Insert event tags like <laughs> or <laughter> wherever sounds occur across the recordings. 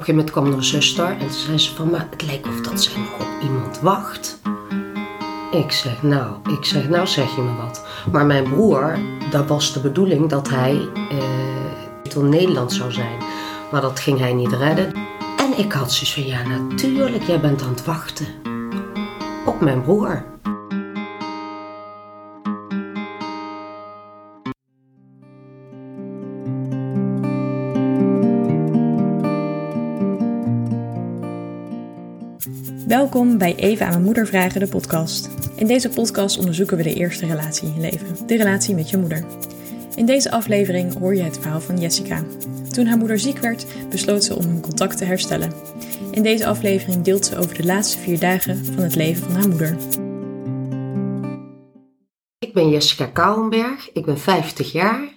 een gegeven moment kwam er een zuster en toen zei ze van, maar het lijkt of dat zij nog op iemand wacht. Ik zeg, nou, ik zeg, nou zeg je me wat. Maar mijn broer, dat was de bedoeling dat hij eh tot Nederland zou zijn. Maar dat ging hij niet redden. En ik had zoiets van, ja natuurlijk, jij bent aan het wachten. Op mijn broer. Welkom bij Even aan mijn moeder vragen, de podcast. In deze podcast onderzoeken we de eerste relatie in je leven, de relatie met je moeder. In deze aflevering hoor je het verhaal van Jessica. Toen haar moeder ziek werd, besloot ze om hun contact te herstellen. In deze aflevering deelt ze over de laatste vier dagen van het leven van haar moeder. Ik ben Jessica Kouwenberg, ik ben 50 jaar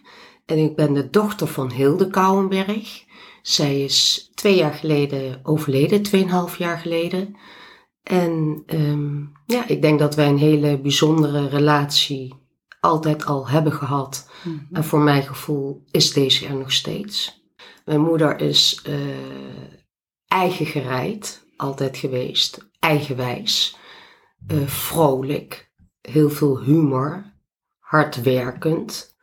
en ik ben de dochter van Hilde Kouwenberg. Zij is twee jaar geleden overleden, tweeënhalf jaar geleden. En ehm, ja, ik denk dat wij een hele bijzondere relatie altijd al hebben gehad. En voor mijn gevoel is deze er nog steeds. Mijn moeder is eh, eigen gereid, altijd geweest, eigenwijs, eh, vrolijk, heel veel humor, hardwerkend.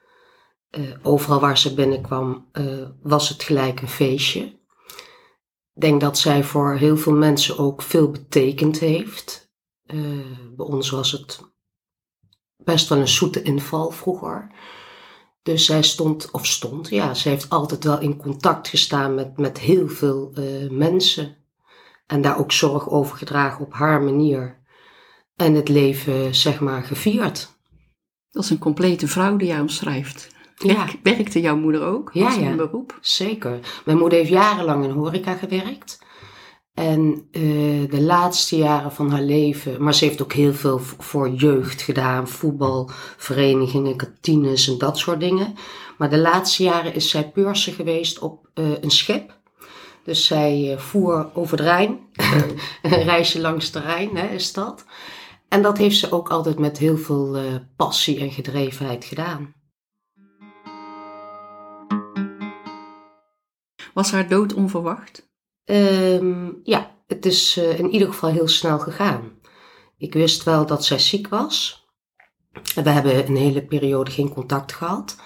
Eh, overal waar ze binnenkwam was het gelijk een feestje. Ik denk dat zij voor heel veel mensen ook veel betekend heeft. Eh, bij ons was het best wel een zoete inval vroeger. Dus zij stond, of stond, ja, ze heeft altijd wel in contact gestaan met, met heel veel eh, mensen. En daar ook zorg over gedragen op haar manier. En het leven, zeg maar, gevierd. Dat is een complete vrouw die jij omschrijft. Ja. Werk- Werkte jouw moeder ook? Ja, het ja. een beroep? Zeker. Mijn moeder heeft jarenlang in horeca gewerkt. En eh, de laatste jaren van haar leven, maar ze heeft ook heel veel voor jeugd gedaan, voetbalverenigingen, kantines en dat soort dingen. Maar de laatste jaren is zij purser geweest op eh, een schip. Dus zij eh, voer over de Rijn, <laughs> een reisje langs de Rijn hè, is dat. En dat heeft ze ook altijd met heel veel passie en gedrevenheid gedaan. Was haar dood onverwacht? Ehm, ja, het is eh, in ieder geval heel snel gegaan. Ik wist wel dat zij ziek was. We hebben een hele periode geen contact gehad.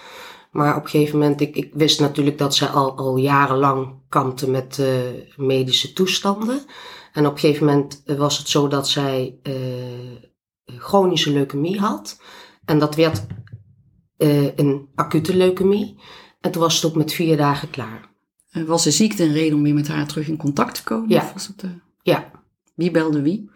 Maar op een gegeven moment, ik, ik wist natuurlijk dat zij al, al jarenlang kampte met eh, medische toestanden. En op een gegeven moment was het zo dat zij eh, chronische leukemie had. En dat werd een acute leukemie. En toen was het ook met vier dagen klaar. Eh, Was de ziekte een reden om weer met haar terug in contact te komen? Ja. Of was het, eh, Ja, wie belde wie?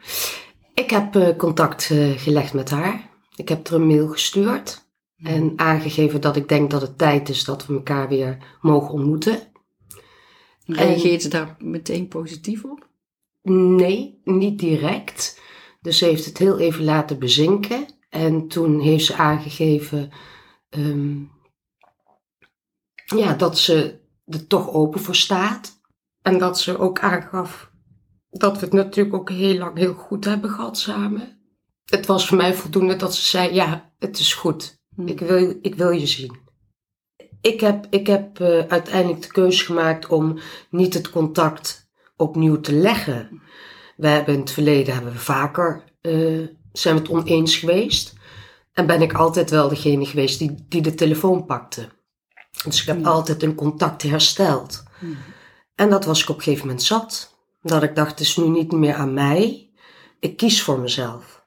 Ik heb eh, contact gelegd met haar. Ik heb er een mail gestuurd en aangegeven dat ik denk dat het tijd is dat we elkaar weer mogen ontmoeten. Reageert ze daar meteen positief op? Nee, niet direct. Dus ze heeft het heel even laten bezinken. En toen heeft ze aangegeven ehm, ja, dat ze er toch open voor staat. En dat ze ook aangaf dat we het natuurlijk ook heel lang heel goed hebben gehad samen. Het was voor mij voldoende dat ze zei, ja, het is goed. Hm. Ik wil, ik wil je zien. Ik heb, ik heb eh, uiteindelijk de keuze gemaakt om niet het contact opnieuw te leggen. We hebben in het verleden hebben we vaker eh, zijn we het oneens geweest. En ben ik altijd wel degene geweest die, die de telefoon pakte. Dus ik heb Ja. altijd een contact hersteld. En dat was ik op een gegeven moment zat. Dat ik dacht, het is nu niet meer aan mij. Ik kies voor mezelf.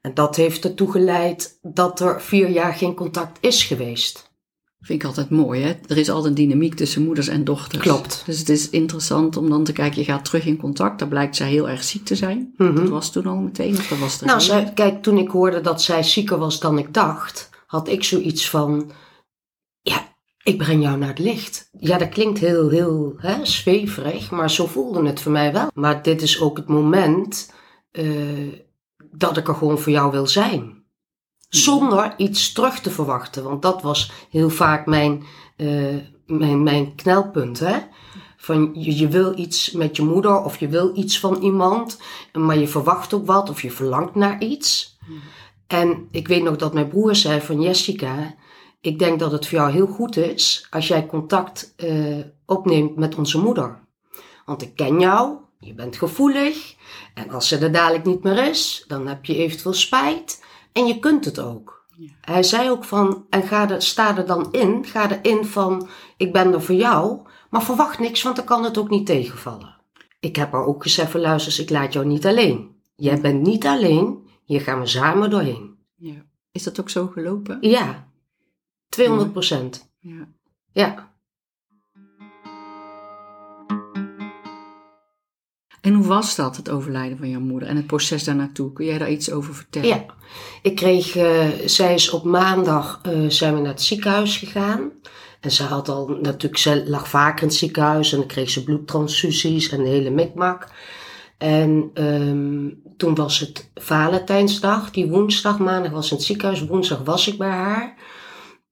En dat heeft ertoe geleid dat er vier jaar geen contact is geweest. Vind ik altijd mooi, hè? Er is altijd dynamiek tussen moeders en dochters. Klopt. Dus het is interessant om dan te kijken, je gaat terug in contact. Dan blijkt zij heel erg ziek te zijn. Mhm. Dat was toen al meteen, of dat was er Nou, een zij, kijk, toen ik hoorde dat zij zieker was dan ik dacht, had ik zoiets van, ik breng jou naar het licht. Ja, dat klinkt heel, heel hè, zweverig, maar zo voelde het voor mij wel. Maar dit is ook het moment eh, dat ik er gewoon voor jou wil zijn. Zonder iets terug te verwachten, want dat was heel vaak mijn, eh, mijn, mijn knelpunt. Hè? Van je, je wil iets met je moeder of je wil iets van iemand, maar je verwacht ook wat of je verlangt naar iets. En ik weet nog dat mijn broer zei van Jessica, ik denk dat het voor jou heel goed is als jij contact eh, opneemt met onze moeder. want ik ken jou, je bent gevoelig. En als ze er dadelijk niet meer is, dan heb je eventueel spijt. En je kunt het ook. Ja. Hij zei ook van, en ga er, sta er dan in, ga erin van, ik ben er voor jou, maar verwacht niks, want dan kan het ook niet tegenvallen. Ik heb haar ook gezegd van, luister, ik laat jou niet alleen. Jij bent niet alleen, hier gaan we samen doorheen. Ja. Is dat ook zo gelopen? Ja, 200 procent. Ja. Ja. En hoe was dat, het overlijden van jouw moeder en het proces daarnaartoe? Kun jij daar iets over vertellen? Ja, ik kreeg, eh, zij is op maandag, eh, zijn we naar het ziekenhuis gegaan. En ze had al, natuurlijk, ze lag vaker in het ziekenhuis en dan kreeg ze bloedtransfusies en de hele mikmak. En ehm, toen was het Valentijnsdag, die woensdag, maandag was in het ziekenhuis, woensdag was ik bij haar.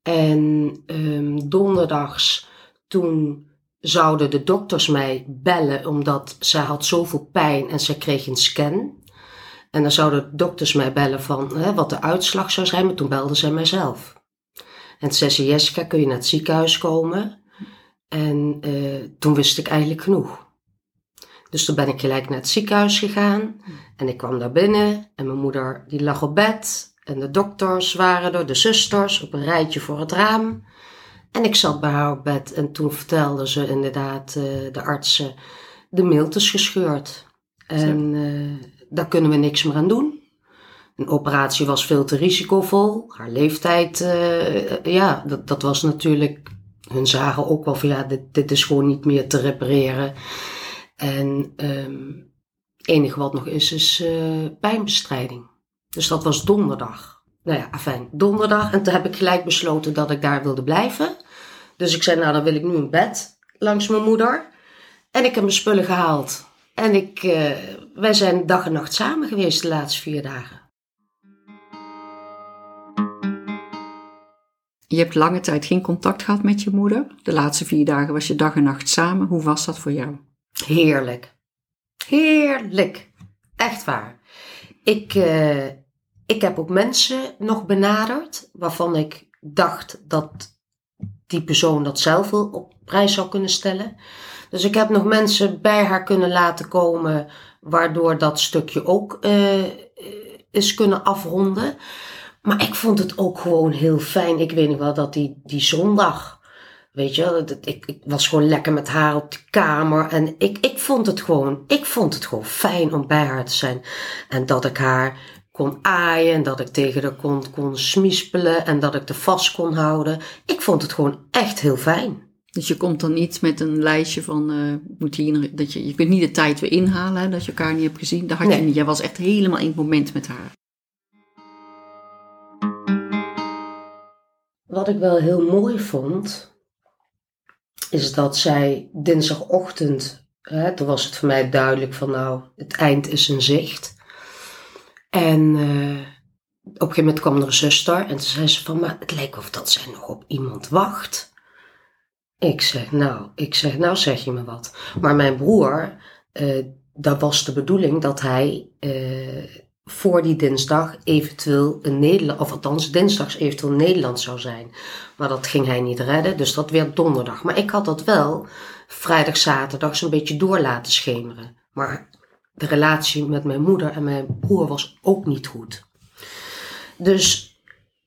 En ehm, donderdags, toen zouden de dokters mij bellen, omdat zij had zoveel pijn en ze kreeg een scan. En dan zouden de dokters mij bellen van hè, wat de uitslag zou zijn, maar toen belden zij mijzelf. En toen zei ze, Jessica, kun je naar het ziekenhuis komen? En eh, toen wist ik eigenlijk genoeg. Dus toen ben ik gelijk naar het ziekenhuis gegaan. En ik kwam daar binnen en mijn moeder die lag op bed. En de dokters waren er, de zusters, op een rijtje voor het raam. En ik zat bij haar op bed en toen vertelde ze inderdaad, eh, de artsen, de milt is gescheurd. En eh, daar kunnen we niks meer aan doen. Een operatie was veel te risicovol. Haar leeftijd, eh, ja, dat, dat was natuurlijk. Hun zagen ook wel van ja, dit, dit is gewoon niet meer te repareren. En ehm het enige wat nog is, is pijnbestrijding. Dus dat was donderdag. Nou ja, afijn, donderdag. En toen heb ik gelijk besloten dat ik daar wilde blijven. Dus ik zei, nou dan wil ik nu een bed langs mijn moeder. En ik heb mijn spullen gehaald. En ik, eh, wij zijn dag en nacht samen geweest de laatste vier dagen. Je hebt lange tijd geen contact gehad met je moeder. De laatste vier dagen was je dag en nacht samen. Hoe was dat voor jou? Heerlijk. Heerlijk. Echt waar. Ik, eh, ik heb ook mensen nog benaderd waarvan ik dacht dat die persoon dat zelf wel op prijs zou kunnen stellen. Dus ik heb nog mensen bij haar kunnen laten komen, waardoor dat stukje ook eh, is kunnen afronden. Maar ik vond het ook gewoon heel fijn. Ik weet nog wel dat die, die zondag, weet je, dat- ik, ik was gewoon lekker met haar op de kamer. En ik, ik vond het gewoon, ik vond het gewoon fijn om bij haar te zijn. En dat ik haar kon aaien en dat ik tegen haar kon, kon smispelen en dat ik er vast kon houden. Ik vond het gewoon echt heel fijn. Dus je komt dan niet met een lijstje van, eh, moet hier, dat je, je kunt niet de tijd weer inhalen, hè, dat je elkaar niet hebt gezien. Dat had je niet. Jij was echt helemaal in het moment met haar. Wat ik wel heel mooi vond, is dat zij dinsdagochtend, hè, toen was het voor mij duidelijk van nou, het eind is in zicht. En eh, op een gegeven moment kwam er een zuster en toen zei ze van, maar het lijkt of dat zij nog op iemand wacht. Ik zeg, nou, ik zeg, nou zeg je me wat. Maar mijn broer, eh dat was de bedoeling dat hij eh, voor die dinsdag eventueel een Nederland, of althans dinsdags eventueel Nederland zou zijn. Maar dat ging hij niet redden, dus dat werd donderdag. Maar ik had dat wel vrijdag, zaterdag zo'n beetje door laten schemeren. Maar de relatie met mijn moeder en mijn broer was ook niet goed. Dus,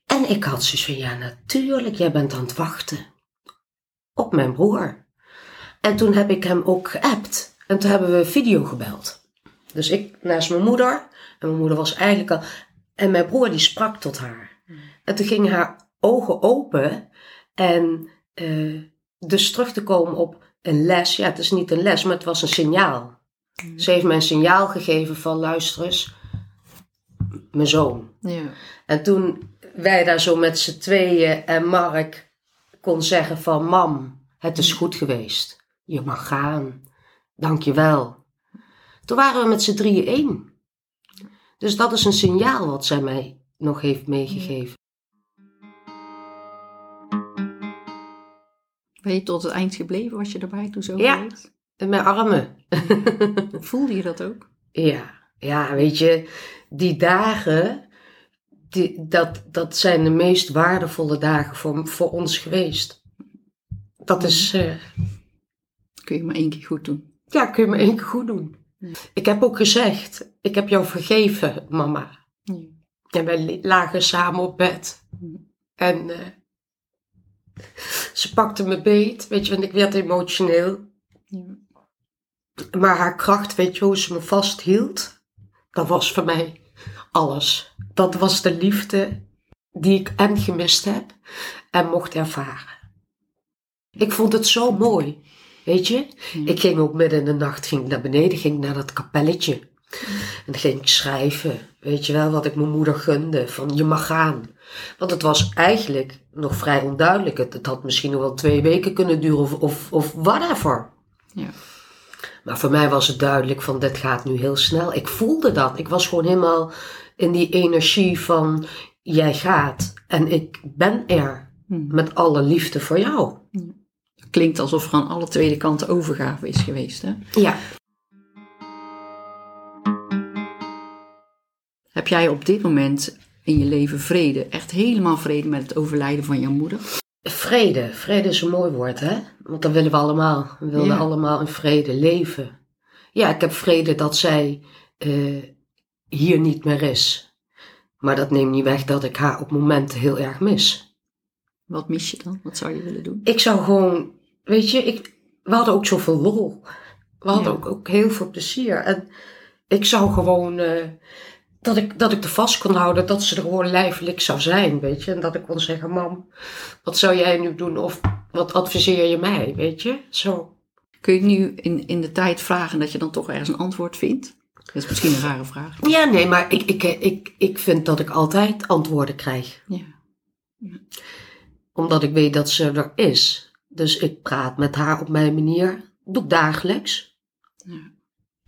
en ik had zoiets van, ja natuurlijk, jij bent aan het wachten op mijn broer. En toen heb ik hem ook geappt. En toen hebben we video gebeld. Dus ik naast mijn moeder. En mijn moeder was eigenlijk al... En mijn broer die sprak tot haar. En toen gingen haar ogen open. En eh, dus terug te komen op een les. Ja, het is niet een les, maar het was een signaal. Ze heeft mij een signaal gegeven van luister eens. Mijn zoon. Ja. En toen wij daar zo met z'n tweeën en Mark kon zeggen van mam, het is goed geweest. Je mag gaan. Dank je wel. Toen waren we met z'n drieën één. Dus dat is een signaal wat zij mij nog heeft meegegeven. Ben je tot het eind gebleven? Was je erbij toen zo Ja. geweest? Mijn armen. <laughs> Voelde je dat ook? Ja, ja, weet je, die dagen, die, dat, dat zijn de meest waardevolle dagen voor, voor ons geweest. Dat is, eh, Kun je maar één keer goed doen. Ja, kun je me één keer goed doen. Ik heb ook gezegd, ik heb jou vergeven, mama. Ja. En wij lagen samen op bed. En eh, ze pakte me beet, weet je, want ik werd emotioneel. Ja. Maar haar kracht, weet je, hoe ze me vasthield, dat was voor mij alles. Dat was de liefde die ik en gemist heb en mocht ervaren. Ik vond het zo mooi, weet je. Ik ging ook midden in de nacht ging naar beneden, ging naar dat kapelletje. En dan ging ik schrijven, weet je wel, wat ik mijn moeder gunde, van je mag gaan. Want het was eigenlijk nog vrij onduidelijk. Het, het had misschien nog wel twee weken kunnen duren of, of, of whatever. Ja. Maar voor mij was het duidelijk van dit gaat nu heel snel. Ik voelde dat. Ik was gewoon helemaal in die energie van jij gaat en ik ben er Hm. met alle liefde voor jou. Klinkt alsof er aan alle tweede kanten overgave is geweest. Hè? Ja. Heb jij op dit moment in je leven vrede, echt helemaal vrede met het overlijden van jouw moeder? Vrede. Vrede is een mooi woord, hè? Want dat willen we allemaal. We willen Ja. allemaal in vrede leven. Ja, ik heb vrede dat zij eh, hier niet meer is. Maar dat neemt niet weg dat ik haar op momenten heel erg mis. Wat mis je dan? Wat zou je willen doen? Ik zou gewoon, weet je, ik, we hadden ook zoveel lol. We hadden Ja. ook, ook heel veel plezier. En ik zou gewoon, eh, dat, ik, dat ik er vast kon houden, dat ze er gewoon lijfelijk zou zijn, weet je. En dat ik kon zeggen, mam, wat zou jij nu doen? Of wat adviseer je mij, weet je? Zo. Kun je nu in, in de tijd vragen dat je dan toch ergens een antwoord vindt? Dat is misschien een rare vraag. Ja, nee, maar ik, ik, ik, ik vind dat ik altijd antwoorden krijg. Ja. Omdat ik weet dat ze er is. Dus ik praat met haar op mijn manier. Doe ik dagelijks. Ja.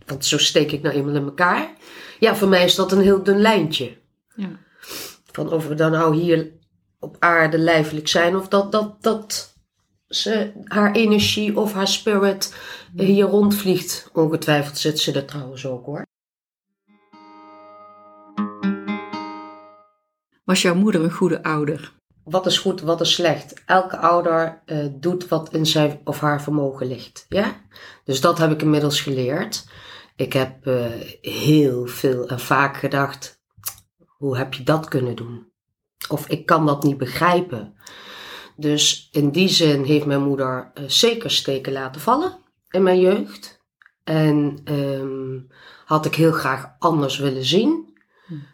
Want zo steek ik nou eenmaal in elkaar. Ja, voor mij is dat een heel dun lijntje. Ja. Van of we dan nou hier op aarde lijfelijk zijn. Of dat, dat, dat ze haar energie of haar spirit hier rondvliegt. Ongetwijfeld zit ze er trouwens ook hoor. Was jouw moeder een goede ouder? Wat is goed, wat is slecht? Elke ouder eh, doet wat in zijn of haar vermogen ligt. Ja? Dus dat heb ik inmiddels geleerd. Ik heb eh, heel veel en vaak gedacht: hoe heb je dat kunnen doen? Of ik kan dat niet begrijpen. Dus in die zin heeft mijn moeder eh, zeker steken laten vallen in mijn jeugd. En ehm, had ik heel graag anders willen zien.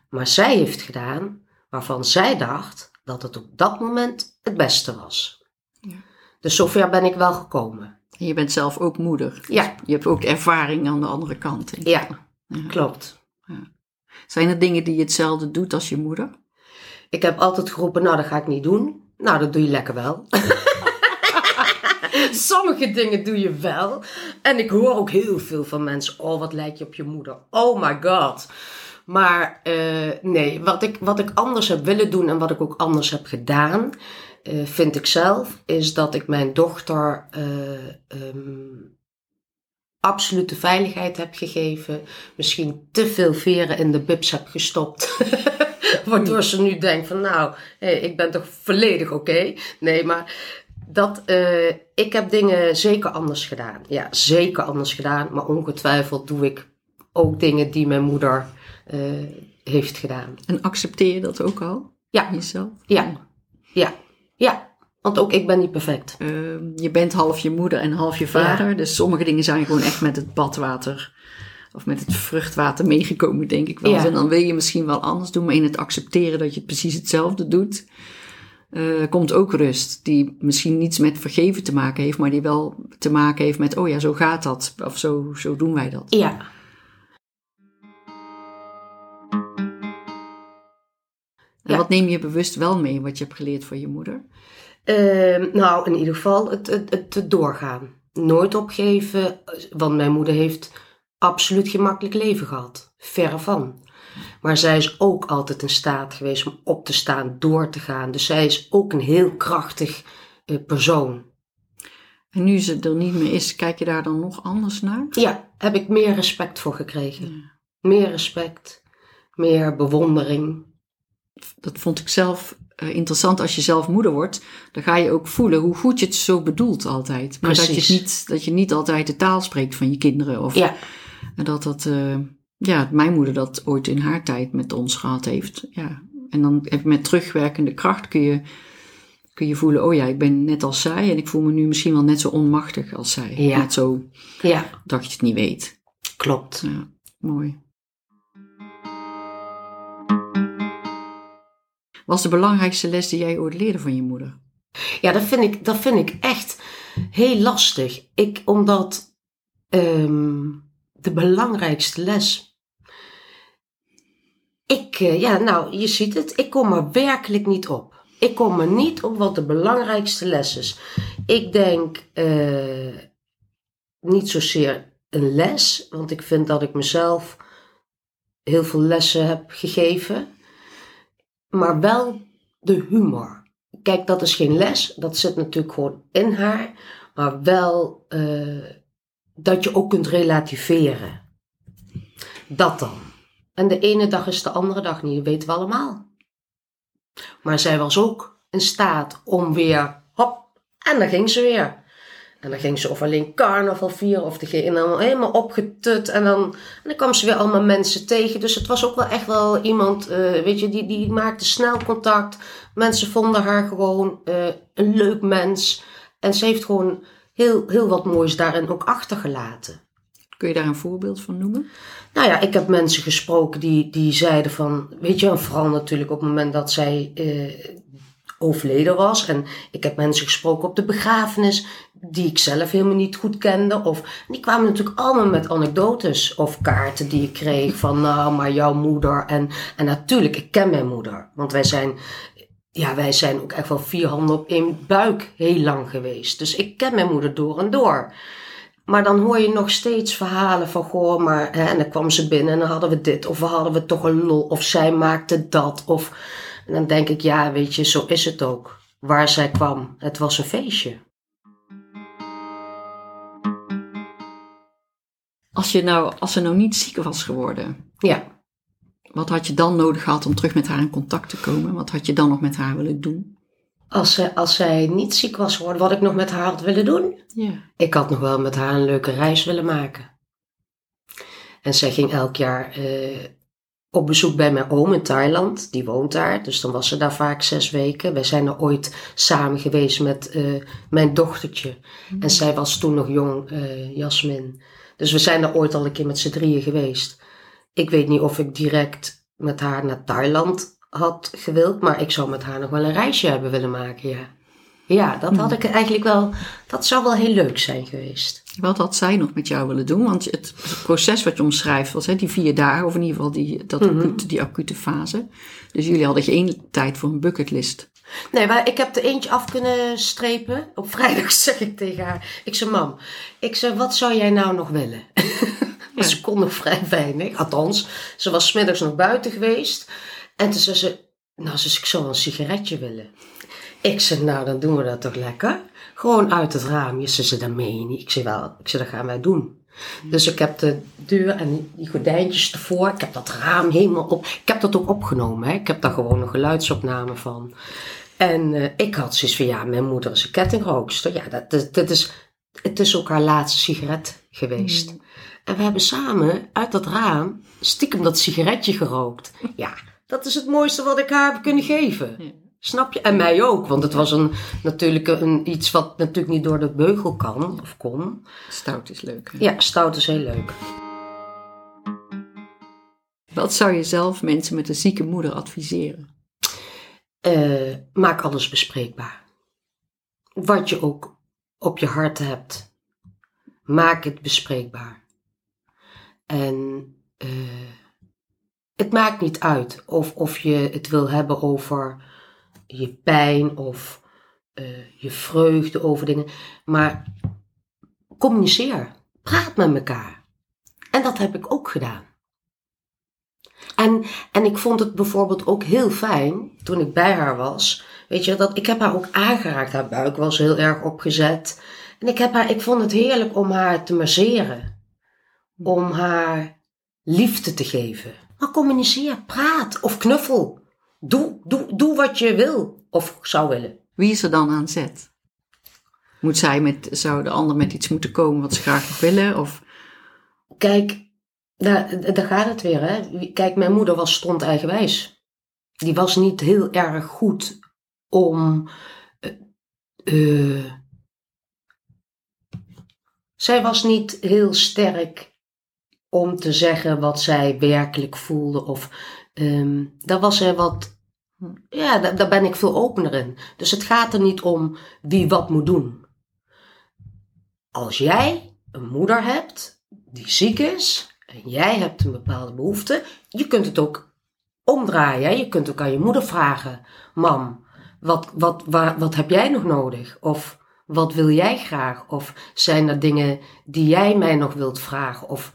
Maar zij heeft gedaan waarvan zij dacht dat het op dat moment het beste was. Ja. Dus zover ben ik wel gekomen. En je bent zelf ook moeder. Ja, Je hebt ook ervaring aan de andere kant. ja, Ja. klopt. Zijn er dingen die je hetzelfde doet als je moeder? Ik heb altijd geroepen, nou dat ga ik niet doen. Nou, dat doe je lekker wel. <laughs> Sommige dingen doe je wel. En ik hoor ook heel veel van mensen, oh wat lijk je op je moeder. Oh my god. Maar eh, nee, wat ik, wat ik anders heb willen doen en wat ik ook anders heb gedaan, eh, vind ik zelf, is dat ik mijn dochter eh, ehm, absolute veiligheid heb gegeven. Misschien te veel veren in de bibs heb gestopt. <laughs> Waardoor ze nu denkt van nou, hé, ik ben toch volledig oké. Nee, maar dat, eh, ik heb dingen zeker anders gedaan. Ja, zeker anders gedaan. Maar ongetwijfeld doe ik ook dingen die mijn moeder eh, heeft gedaan. En accepteer je dat ook al? Ja. Jezelf? Ja, ja, ja. Want ook ik ben niet perfect. Ehm, je bent half je moeder en half je vader. Dus sommige dingen zijn gewoon echt met het badwater of met het vruchtwater meegekomen, denk ik wel. Ja. En dan wil je misschien wel anders doen, maar in het accepteren dat je het precies hetzelfde doet, eh, komt ook rust. Die misschien niets met vergeven te maken heeft, maar die wel te maken heeft met, oh ja, zo gaat dat. Of zo, zo doen wij dat. Ja. En wat neem je bewust wel mee, wat je hebt geleerd van je moeder? Ehm, nou, in ieder geval het, het, het, het doorgaan. Nooit opgeven, want mijn moeder heeft absoluut geen makkelijk leven gehad. Verre van. Maar zij is ook altijd in staat geweest om op te staan, door te gaan. Dus zij is ook een heel krachtig eh, persoon. En nu ze er niet meer is, kijk je daar dan nog anders naar? Ja, heb ik meer respect voor gekregen. Meer respect, meer bewondering. Dat vond ik zelf eh, interessant als je zelf moeder wordt. Dan ga je ook voelen hoe goed je het zo bedoelt altijd. Maar dat je, niet, dat je niet altijd de taal spreekt van je kinderen. Of Ja, en dat dat, eh, ja, mijn moeder dat ooit in haar tijd met ons gehad heeft. Ja. En dan met terugwerkende kracht kun je, kun je voelen, oh ja, ik ben net als zij en ik voel me nu misschien wel net zo onmachtig als zij. Ja. Net zo ja, dat je het niet weet. klopt. Ja, mooi. Wat is de belangrijkste les die jij ooit leerde van je moeder? Ja, dat vind ik, dat vind ik echt heel lastig. Ik, omdat ehm, de belangrijkste les. Ik, eh, ja, nou, je ziet het, ik kom er werkelijk niet op. Ik kom er niet op wat de belangrijkste les is. Ik denk eh, niet zozeer een les, want ik vind dat ik mezelf heel veel lessen heb gegeven, maar wel de humor. Kijk, dat is geen les, dat zit natuurlijk gewoon in haar, maar wel eh, dat je ook kunt relativeren. Dat dan. En de ene dag is de andere dag niet, dat weten we allemaal. Maar zij was ook in staat om weer, hop, en dan ging ze weer. En dan ging ze of alleen carnaval vieren of dan helemaal opgetut. En dan, en dan kwam ze weer allemaal mensen tegen. Dus het was ook wel echt wel iemand, eh, weet je, die, die maakte snel contact. Mensen vonden haar gewoon eh, een leuk mens. En ze heeft gewoon heel, heel wat moois daarin ook achtergelaten. Kun je daar een voorbeeld van noemen? Nou ja, ik heb mensen gesproken die, die zeiden van, weet je, en vooral natuurlijk op het moment dat zij eh, overleden was. En ik heb mensen gesproken op de begrafenis die ik zelf helemaal niet goed kende. Of, die kwamen natuurlijk allemaal met anekdotes of kaarten die ik kreeg van, nou, maar jouw moeder. En, en natuurlijk, ik ken mijn moeder. Want wij zijn, ja, wij zijn ook echt wel vier handen op één buik heel lang geweest. Dus ik ken mijn moeder door en door. Maar dan hoor je nog steeds verhalen van, goh, maar, hè, en dan kwam ze binnen en dan hadden we dit, of we hadden we toch een lol, of zij maakte dat, of, en dan denk ik, ja, weet je, zo is het ook. Waar zij kwam, het was een feestje. Als, je nou, als ze nou niet ziek was geworden, Ja, wat had je dan nodig gehad om terug met haar in contact te komen? Wat had je dan nog met haar willen doen? als, zij, als zij niet ziek was geworden, wat ik nog met haar had willen doen, Ja. ik had nog wel met haar een leuke reis willen maken. En zij ging elk jaar eh, op bezoek bij mijn oom in Thailand. Die woont daar, dus dan was ze daar vaak zes weken. Wij zijn er ooit samen geweest met eh, mijn dochtertje. En zij was toen nog jong, eh Jasmin. Dus we zijn er ooit al een keer met z'n drieën geweest. Ik weet niet of ik direct met haar naar Thailand had gewild, maar ik zou met haar nog wel een reisje hebben willen maken, ja. Ja, dat had ik eigenlijk wel, dat zou wel heel leuk zijn geweest. Wat had zij nog met jou willen doen? Want het proces wat je omschrijft was hè, die vier dagen, of in ieder geval die, dat Mhm. acute, die acute fase. Dus jullie hadden geen tijd voor een bucketlist. Nee, maar ik heb er eentje af kunnen strepen. Op vrijdag <laughs> zeg ik tegen haar. Ik zei, mam, ik zei, wat zou jij nou nog willen? <laughs> Ze kon nog vrij weinig. Althans, ze was 's middags nog buiten geweest. En toen zei ze, nou, ze zei, ik zou een sigaretje willen. Ik zei, nou, dan doen we dat toch lekker. Gewoon uit het raam. Ze zei, dat meen je niet. Ik zei, wel. Ik zei, dat gaan wij doen. Dus ik heb de deur en die gordijntjes ervoor. Ik heb dat raam helemaal op. Ik heb dat ook opgenomen. Hè. Ik heb daar gewoon een geluidsopname van. En eh, ik had zoiets van, ja, mijn moeder is een kettingrookster. Ja, dat, dat, dat is, het is ook haar laatste sigaret geweest. En we hebben samen uit dat raam stiekem dat sigaretje gerookt. Ja, dat is het mooiste wat ik haar heb kunnen geven. Ja. Snap je? En mij ook, want het was een, natuurlijk een, iets wat natuurlijk niet door de beugel kan of kon. Stout is leuk. hè? Ja, stout is heel leuk. Wat zou je zelf mensen met een zieke moeder adviseren? Eh, maak alles bespreekbaar. Wat je ook op je hart hebt, maak het bespreekbaar. En eh, het maakt niet uit of, of je het wil hebben over je pijn of eh, je vreugde over dingen, maar communiceer, praat met elkaar. En dat heb ik ook gedaan. En, en ik vond het bijvoorbeeld ook heel fijn toen ik bij haar was. Weet je, dat ik heb haar ook aangeraakt. Haar buik was heel erg opgezet. En ik, heb haar, ik vond het heerlijk om haar te masseren. Om haar liefde te geven. Maar communiceer, praat of knuffel. Doe, doe, doe wat je wil of zou willen. Wie is er dan aan zet? Moet zij met, zou de ander met iets moeten komen wat ze graag willen? Of, Kijk, daar, daar gaat het weer. Hè? Kijk, mijn moeder was stond eigenwijs. Die was niet heel erg goed om. eh, eh, zij was niet heel sterk om te zeggen wat zij werkelijk voelde. Of ehm, daar was zij wat. Ja, daar, ben ik veel opener in. Dus het gaat er niet om wie wat moet doen. Als jij een moeder hebt die ziek is en jij hebt een bepaalde behoefte, je kunt het ook omdraaien. Je kunt ook aan je moeder vragen: Mam, wat, wat, waar, wat heb jij nog nodig? Of wat wil jij graag? Of zijn er dingen die jij mij nog wilt vragen? Of,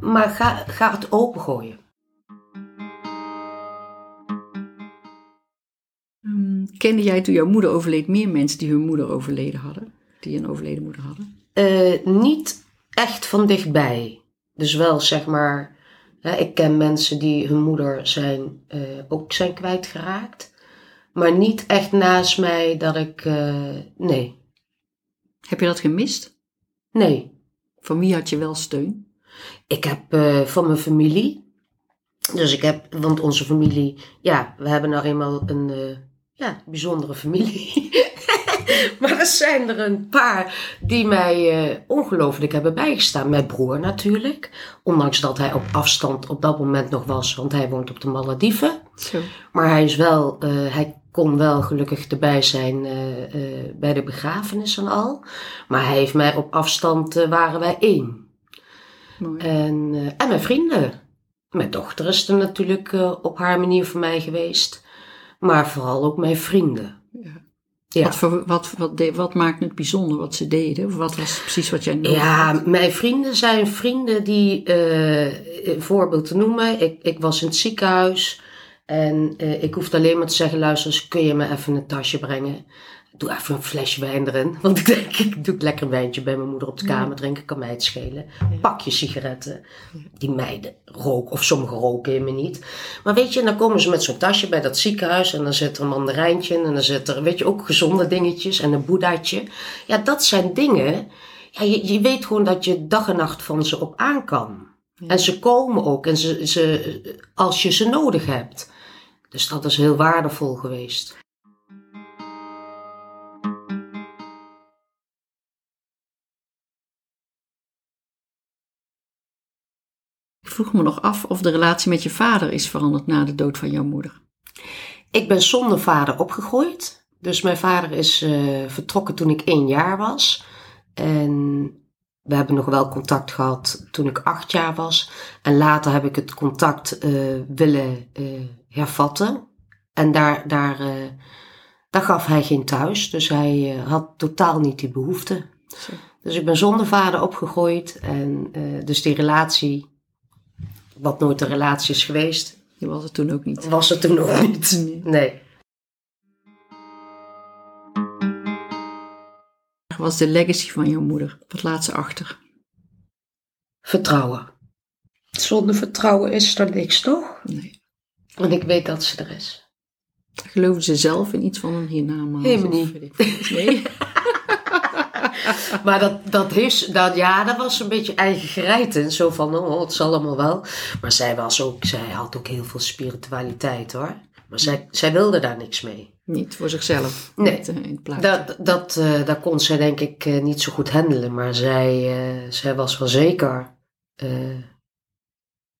maar ga, ga het opengooien. Kende jij toen jouw moeder overleed meer mensen die hun moeder overleden hadden? Die een overleden moeder hadden? Eh, niet echt van dichtbij. Dus wel zeg maar, hè, ik ken mensen die hun moeder zijn, eh, ook zijn kwijtgeraakt. Maar niet echt naast mij dat ik, eh, nee, Heb je dat gemist? nee. Van wie had je wel steun? Ik heb van mijn familie, dus ik heb, want onze familie, ja, we hebben nou eenmaal een ja, bijzondere familie. <laughs> maar er zijn er een paar die mij eh, ongelooflijk hebben bijgestaan. Mijn broer natuurlijk, ondanks dat hij op afstand op dat moment nog was, want hij woont op de Malediven. Zo. Maar hij is wel, eh, hij kon wel gelukkig erbij zijn eh, bij de begrafenis en al. Maar hij heeft mij op afstand, waren wij één. Mooi. En, en mijn vrienden. Mijn dochter is er natuurlijk op haar manier voor mij geweest. Maar vooral ook mijn vrienden. Ja. Ja, Wat, voor, wat, wat, de- wat maakt het bijzonder wat ze deden? Of wat was precies wat jij nodig ja had? mijn vrienden zijn vrienden die, eh, een voorbeeld te noemen. Ik, ik was in het ziekenhuis. En eh, ik hoefde alleen maar te zeggen, luister eens, kun je me even een tasje brengen? Doe even een flesje wijn erin. <laughs> Want ik denk, ik doe lekker een wijntje bij mijn moeder op de kamer drinken, kan mij het schelen. Pak je sigaretten. Die meiden roken, of sommigen roken helemaal niet. Maar weet je, dan komen ze met zo'n tasje bij dat ziekenhuis en dan zit er een mandarijntje in en dan zit er, weet je, ook gezonde dingetjes en een boeddhaatje. Ja, dat zijn dingen, ja, je, je weet gewoon dat je dag en nacht van ze op aan kan. En ze komen ook en ze, ze, als je ze nodig hebt. Dus dat is heel waardevol geweest. Vroeg me nog af of de relatie met je vader is veranderd na de dood van jouw moeder. Ik ben zonder vader opgegroeid. Dus mijn vader is eh, vertrokken toen ik één jaar was. En we hebben nog wel contact gehad toen ik acht jaar was. En later heb ik het contact eh, willen eh, hervatten. En daar, daar, daar gaf hij geen thuis. Dus hij had totaal niet die behoefte. Zo. Dus ik ben zonder vader opgegroeid. En dus die relatie, wat nooit een relatie is geweest, Die was het toen ook niet. was er toen nog niet. Nee. Nee. Wat was de legacy van jouw moeder? Wat laat ze achter? Vertrouwen. Zonder vertrouwen is er niks, toch? Nee. Want ik weet dat ze er is. Geloofde ze zelf in iets van een hiernamaals? Helemaal of niet. Nee. <laughs> Maar dat, dat, heeft, dat, ja, dat was een beetje eigen gereid. En zo van, oh, het zal allemaal wel. Maar zij, was ook, zij had ook heel veel spiritualiteit, hoor. Maar zij, zij wilde daar niks mee. niet voor zichzelf. Nee. Niet, eh, in het plaatje. Dat, dat, eh, dat kon zij denk ik eh, niet zo goed handelen. Maar zij, zij was wel zeker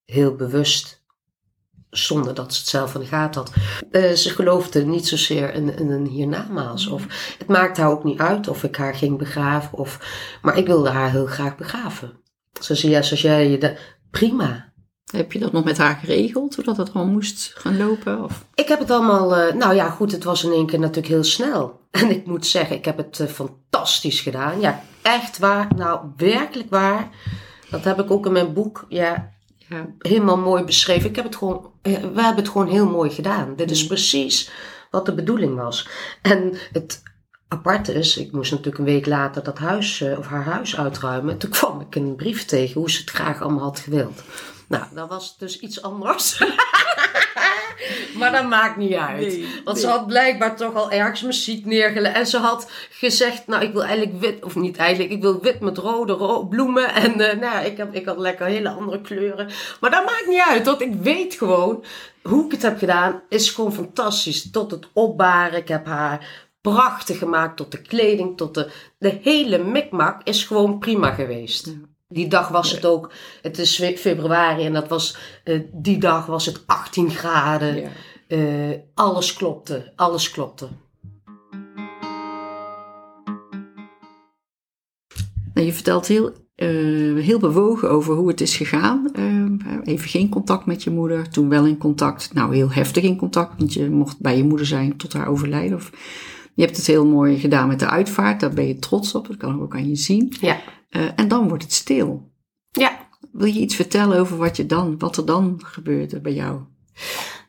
heel bewust. Zonder dat ze het zelf in de gaten had. Eh, ze geloofde niet zozeer in, in een hiernamaals. Of, het maakte haar ook niet uit of ik haar ging begraven. Of, maar ik wilde haar heel graag begraven. Ze zei, ja, zoals jij je... de- prima. Heb je dat nog met haar geregeld? Hoe dat het allemaal moest gaan lopen? Of? Ik heb het allemaal, eh, nou ja, goed, het was in één keer natuurlijk heel snel. <laughs> En ik moet zeggen, ik heb het eh, fantastisch gedaan. Ja, echt waar. Nou, werkelijk waar. Dat heb ik ook in mijn boek, ja, Ja. helemaal mooi beschreven. Ik heb het gewoon, eh, we hebben het gewoon heel mooi gedaan. Dit is precies wat de bedoeling was. En het aparte is, ik moest natuurlijk een week later dat huis, eh, of haar huis uitruimen. En toen <laughs> kwam ik een brief tegen hoe ze het graag allemaal had gewild. Nou, dat was dus iets anders. <laughs> <laughs> maar dat maakt niet uit. Nee, Want nee. ze had blijkbaar toch al ergens muziek neergelegd. En ze had gezegd, nou ik wil eigenlijk wit, of niet eigenlijk, ik wil wit met rode ro- bloemen. En eh, nou, ik, heb, ik had lekker hele andere kleuren. Maar dat maakt niet uit, want ik weet gewoon, hoe ik het heb gedaan, is gewoon fantastisch. Tot het opbaren, ik heb haar prachtig gemaakt, tot de kleding, tot de, de hele mikmak is gewoon prima geweest. Ja. Die dag was het ook, het is fe- februari en dat was, die dag was het 18 graden. Ja. Eh, alles klopte, alles klopte. Nou, je vertelt heel, eh, heel bewogen over hoe het is gegaan. Eh, even geen contact met je moeder, toen wel in contact. Nou, heel heftig in contact, want je mocht bij je moeder zijn tot haar overlijden. Of, je hebt het heel mooi gedaan met de uitvaart, daar ben je trots op, dat kan ik ook aan je zien. Ja. Eh, en dan wordt het stil. Ja, Wil je iets vertellen over wat, je dan, wat er dan gebeurde bij jou?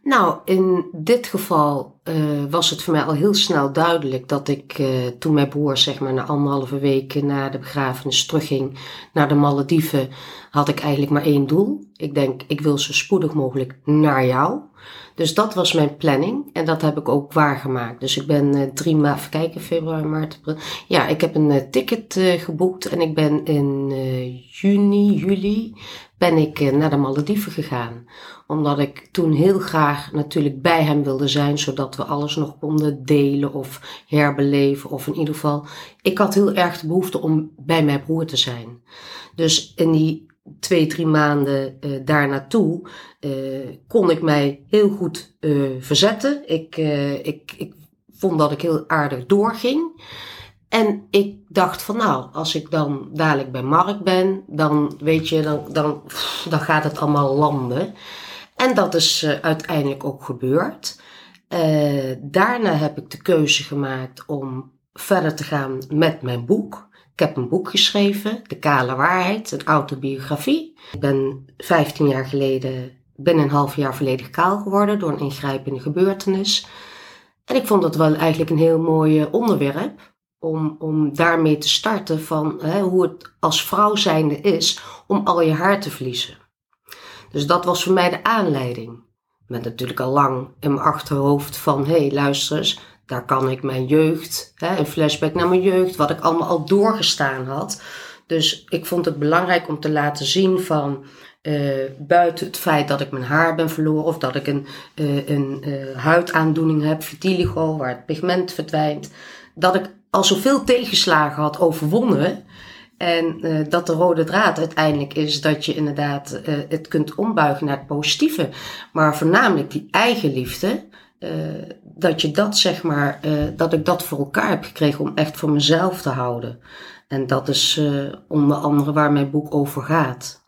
nou, in dit geval eh, was het voor mij al heel snel duidelijk dat ik eh, toen mijn broer zeg maar na anderhalve week na de begrafenis terugging naar de Malediven, had ik eigenlijk maar één doel. Ik denk, ik wil zo spoedig mogelijk naar jou. Dus dat was mijn planning en dat heb ik ook waargemaakt. Dus ik ben eh, drie maanden, kijken, februari, maart, april. Ja, ik heb een eh, ticket eh, geboekt en ik ben in juni, juli, ben ik naar de Malediven gegaan. Omdat ik toen heel graag natuurlijk bij hem wilde zijn, zodat we alles nog konden delen of herbeleven. Of in ieder geval, ik had heel erg de behoefte om bij mijn broer te zijn. Dus in die twee, drie maanden eh, daar naartoe eh, kon ik mij heel goed eh, verzetten. Ik, ik, ik vond dat ik heel aardig doorging. En ik dacht van nou, als ik dan dadelijk bij Mark ben, dan weet je, dan, dan, dan gaat het allemaal landen. En dat is uiteindelijk ook gebeurd. Daarna heb ik de keuze gemaakt om verder te gaan met mijn boek. Ik heb een boek geschreven, De Kale Waarheid, een autobiografie. Ik ben 15 jaar geleden, binnen een half jaar volledig kaal geworden door een ingrijpende gebeurtenis. En ik vond dat wel eigenlijk een heel mooi eh, onderwerp om, om daarmee te starten van hè, hoe het als vrouw zijnde is om al je haar te verliezen. Dus dat was voor mij de aanleiding. Met natuurlijk al lang in mijn achterhoofd van, hé hey, luister eens, daar kan ik mijn jeugd, hè, een flashback naar mijn jeugd, wat ik allemaal al doorgestaan had. Dus ik vond het belangrijk om te laten zien van, eh, buiten het feit dat ik mijn haar ben verloren of dat ik een, eh, een eh, huidaandoening heb, vitiligo, waar het pigment verdwijnt, dat ik al zoveel tegenslagen had overwonnen. En dat de rode draad uiteindelijk is dat je inderdaad het kunt ombuigen naar het positieve. Maar voornamelijk die eigenliefde, eh, dat je dat zeg maar, eh, dat ik dat voor elkaar heb gekregen om echt voor mezelf te houden. En dat is eh, onder andere waar mijn boek over gaat.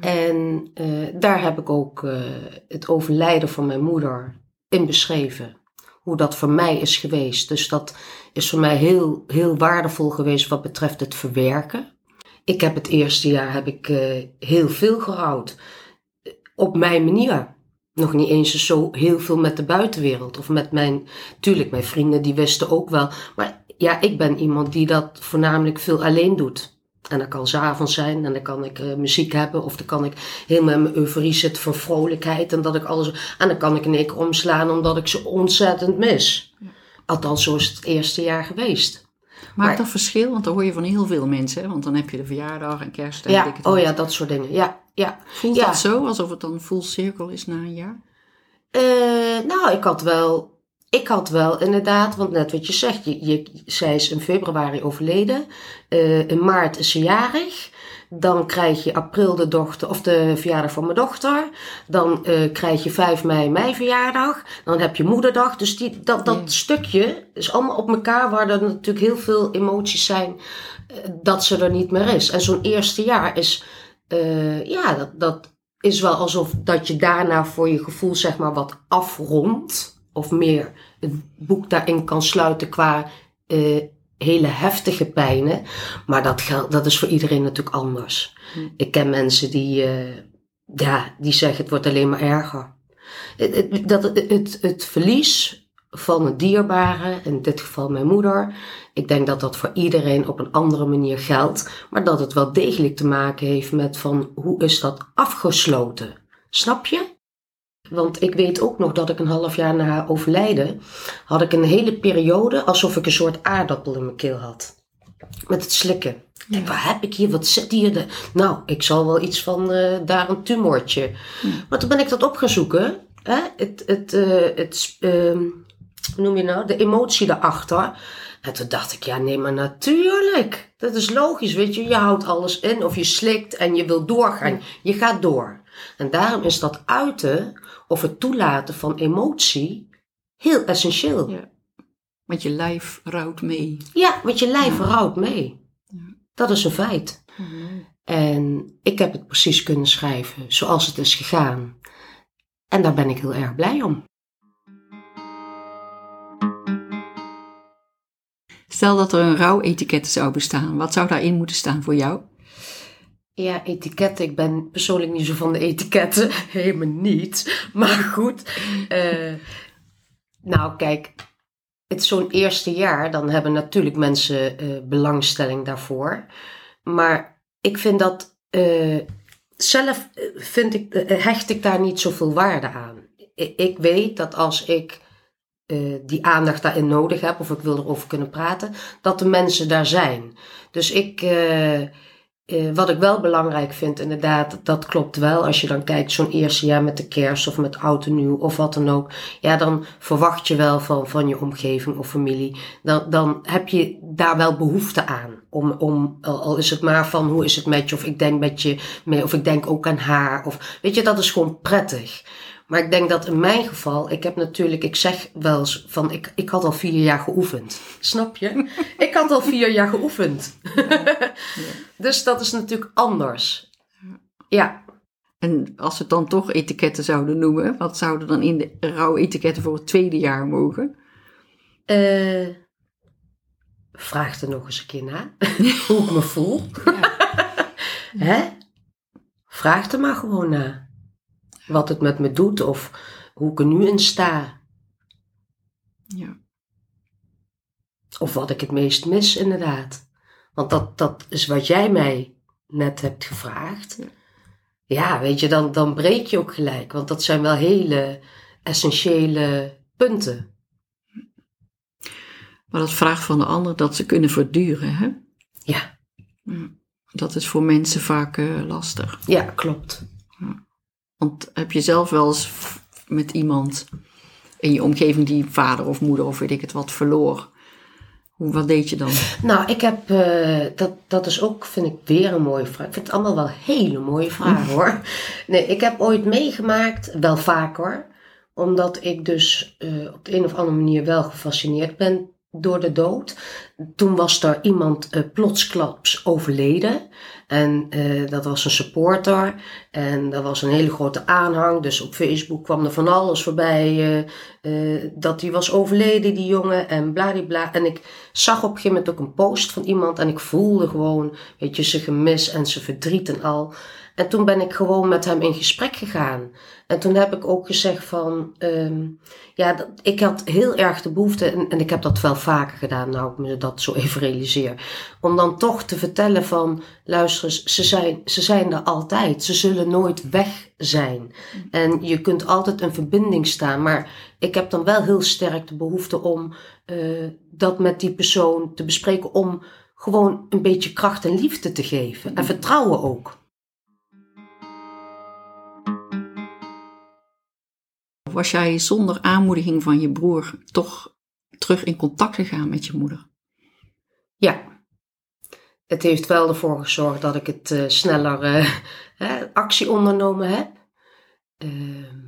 En daar heb ik ook het overlijden van mijn moeder in beschreven. Hoe dat voor mij is geweest. Dus dat is voor mij heel, heel waardevol geweest wat betreft het verwerken. Ik heb het eerste jaar heb ik, heel veel gerouwd. Op mijn manier. Nog niet eens zo heel veel met de buitenwereld. Of met mijn, tuurlijk, mijn vrienden die wisten ook wel. Maar ja, ik ben iemand die dat voornamelijk veel alleen doet. En dat kan s'avonds zijn en dan kan ik eh, muziek hebben. Of dan kan ik helemaal in mijn euforie zitten van vrolijkheid. En dat ik alles. En dan kan ik in één keer omslaan omdat ik ze ontzettend mis. Althans, zo is het het eerste jaar geweest. Maakt Maar- dat verschil? Want dat hoor je van heel veel mensen. Hè? Want dan heb je de verjaardag en kerst en Ja, ik het oh ja, dat soort dingen. Ja, ja. Voelt Ja. dat zo? Alsof het dan een full cirkel is na een jaar? Eh, nou, ik had wel. Ik had wel inderdaad, want net wat je zegt, je, je, zij is in februari overleden. Eh, in maart is ze jarig. Dan krijg je april de, dochter, of de verjaardag van mijn dochter. Dan eh, krijg je 5 mei mijn verjaardag. Dan heb je moederdag. Dus die, dat, dat Ja. stukje is allemaal op elkaar waar er natuurlijk heel veel emoties zijn dat ze er niet meer is. En zo'n eerste jaar is, eh, ja, dat, dat is wel alsof dat je daarna voor je gevoel zeg maar wat afrondt. Of meer het boek daarin kan sluiten qua eh, hele heftige pijnen. Maar dat, geldt, dat is voor iedereen natuurlijk anders. Hm. Ik ken mensen die, eh, ja, die zeggen het wordt alleen maar erger. Het, het, dat, het, het, het verlies van een dierbare, in dit geval mijn moeder. Ik denk dat dat voor iedereen op een andere manier geldt. Maar dat het wel degelijk te maken heeft met van hoe is dat afgesloten. Snap je? Want ik weet ook nog dat ik een half jaar na haar overlijden, had ik een hele periode alsof ik een soort aardappel in mijn keel had. Met het slikken. Ik denk, wat heb ik hier? Wat zit hier? De... Nou, ik zal wel iets van eh, daar een tumortje. Maar toen ben ik dat op gaan zoeken. Hè? Het, het, eh, het, ehm, noem je nou? De emotie daarachter. En toen dacht ik, ja nee, maar natuurlijk. Dat is logisch, weet je. Je houdt alles in of je slikt en je wil doorgaan. Je gaat door. En daarom is dat uiten of het toelaten van emotie heel essentieel. Ja. Want je lijf rouwt mee. Ja, want je lijf rouwt mee. Dat is een feit. En ik heb het precies kunnen schrijven zoals het is gegaan. En daar ben ik heel erg blij om. Stel dat er een rouwetiket zou bestaan. Wat zou daarin moeten staan voor jou? Ja, etiketten. Ik ben persoonlijk niet zo van de etiketten. <laughs> Helemaal niet. Maar goed. eh, nou, kijk. Het is zo'n eerste jaar. Dan hebben natuurlijk mensen eh, belangstelling daarvoor. Maar ik vind dat... eh, zelf vind ik, hecht ik daar niet zoveel waarde aan. Ik weet dat als ik eh, die aandacht daarin nodig heb, of ik wil erover kunnen praten, dat de mensen daar zijn. Dus ik, eh, eh, wat ik wel belangrijk vind, inderdaad, dat klopt wel. Als je dan kijkt, zo'n eerste jaar met de kerst of met oud en nieuw of wat dan ook. Ja, dan verwacht je wel van, van je omgeving of familie. Dan, dan heb je daar wel behoefte aan. Om, om, al al is het maar van hoe is het met je, of ik denk met je mee, of ik denk ook aan haar. Of, weet je, dat is gewoon prettig. Maar ik denk dat in mijn geval, ik heb natuurlijk, ik zeg wel eens van, ik, ik had al vier jaar geoefend. Snap je? <laughs> ik had al vier jaar geoefend. <laughs> dus dat is natuurlijk anders. Ja. En als we het dan toch etiketten zouden noemen, wat zouden dan in de rouwetiketten voor het tweede jaar mogen? eh vraag er nog eens een keer na. <laughs> hoe ik me voel. Hè? Vraag er maar gewoon na. Wat het met me doet of hoe ik er nu in sta. Ja. Of wat ik het meest mis, inderdaad. Want dat, dat is wat jij mij net hebt gevraagd. Ja. Ja, weet je, dan, dan breek je ook gelijk. Want dat zijn wel hele essentiële punten. Maar dat vraagt van de ander dat ze kunnen verduren. Hè? Ja, Ja. Dat is voor mensen vaak eh, lastig. ja klopt. Want heb je zelf wel eens met iemand in je omgeving die vader of moeder of weet ik het wat verloor? Hoe, wat deed je dan? Nou, ik heb, eh, dat, dat is ook, vind ik, weer een mooie vraag. Ik vind het allemaal wel hele mooie vragen hoor. <laughs> Nee, ik heb ooit meegemaakt, wel vaker, omdat ik dus eh, op de een of andere manier wel gefascineerd ben door de dood. Toen was er iemand eh, plotsklaps overleden. En eh, dat was een supporter. En dat was een hele grote aanhang. Dus op Facebook kwam er van alles voorbij. eh, dat die was overleden, die jongen. En bladibla. En ik zag op een gegeven moment ook een post van iemand. En ik voelde gewoon, weet je, zijn gemis en zijn verdriet en al. En toen ben ik gewoon met hem in gesprek gegaan. En toen heb ik ook gezegd van, ehm, ja, dat, ik had heel erg de behoefte, en, en ik heb dat wel vaker gedaan, nou ik me dat zo even realiseer, om dan toch te vertellen van, luister eens, ze zijn, ze zijn er altijd, ze zullen nooit weg zijn. En je kunt altijd in verbinding staan, maar ik heb dan wel heel sterk de behoefte om eh, dat met die persoon te bespreken, om gewoon een beetje kracht en liefde te geven. En vertrouwen ook. Was jij zonder aanmoediging van je broer toch terug in contact gegaan met je moeder? Ja. Het heeft wel ervoor gezorgd dat ik het eh, sneller eh, <laughs> actie ondernomen heb. Ehm,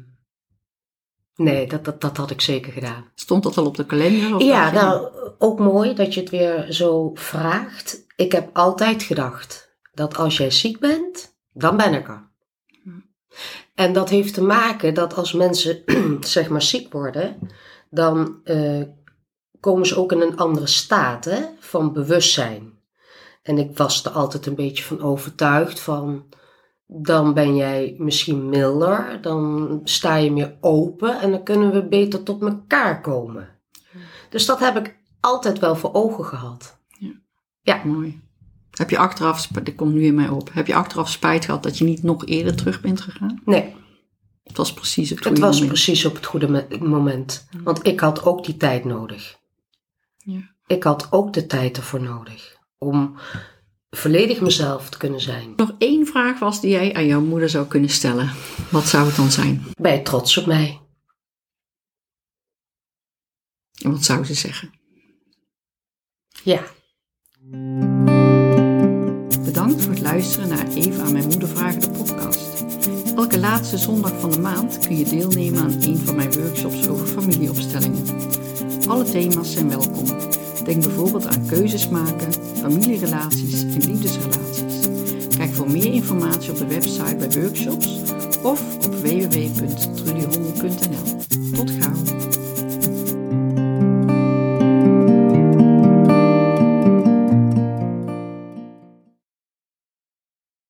nee, dat, dat, dat had ik zeker gedaan. Stond dat al op de kalender? Of Ja, nou, ook mooi dat je het weer zo vraagt. Ik heb altijd gedacht dat als jij ziek bent, dan ben ik er. En dat heeft te maken dat als mensen <clears throat> zeg maar ziek worden, dan eh, komen ze ook in een andere staat hè, van bewustzijn. En ik was er altijd een beetje van overtuigd van, dan ben jij misschien milder, dan sta je meer open en dan kunnen we beter tot elkaar komen. Dus dat heb ik altijd wel voor ogen gehad. Mooi. Heb je achteraf, dit komt nu in mij op, heb je achteraf spijt gehad dat je niet nog eerder terug bent gegaan? Nee, Het was precies het Het goede was moment. precies op het goede me- moment. Want ik had ook die tijd nodig. Ja. Ik had ook de tijd ervoor nodig. Om volledig mezelf te kunnen zijn. Nog één vraag was die jij aan jouw moeder zou kunnen stellen. Wat zou het dan zijn? Ben je trots op mij? En wat zou ze zeggen? Ja. Luisteren naar Eva aan mijn moeder vragen de podcast. Elke laatste zondag van de maand kun je deelnemen aan een van mijn workshops over familieopstellingen. Alle thema's zijn welkom. Denk bijvoorbeeld aan keuzes maken, familierelaties en liefdesrelaties. Kijk voor meer informatie op de website bij workshops of op www.trudyhommel.nl. Tot gauw!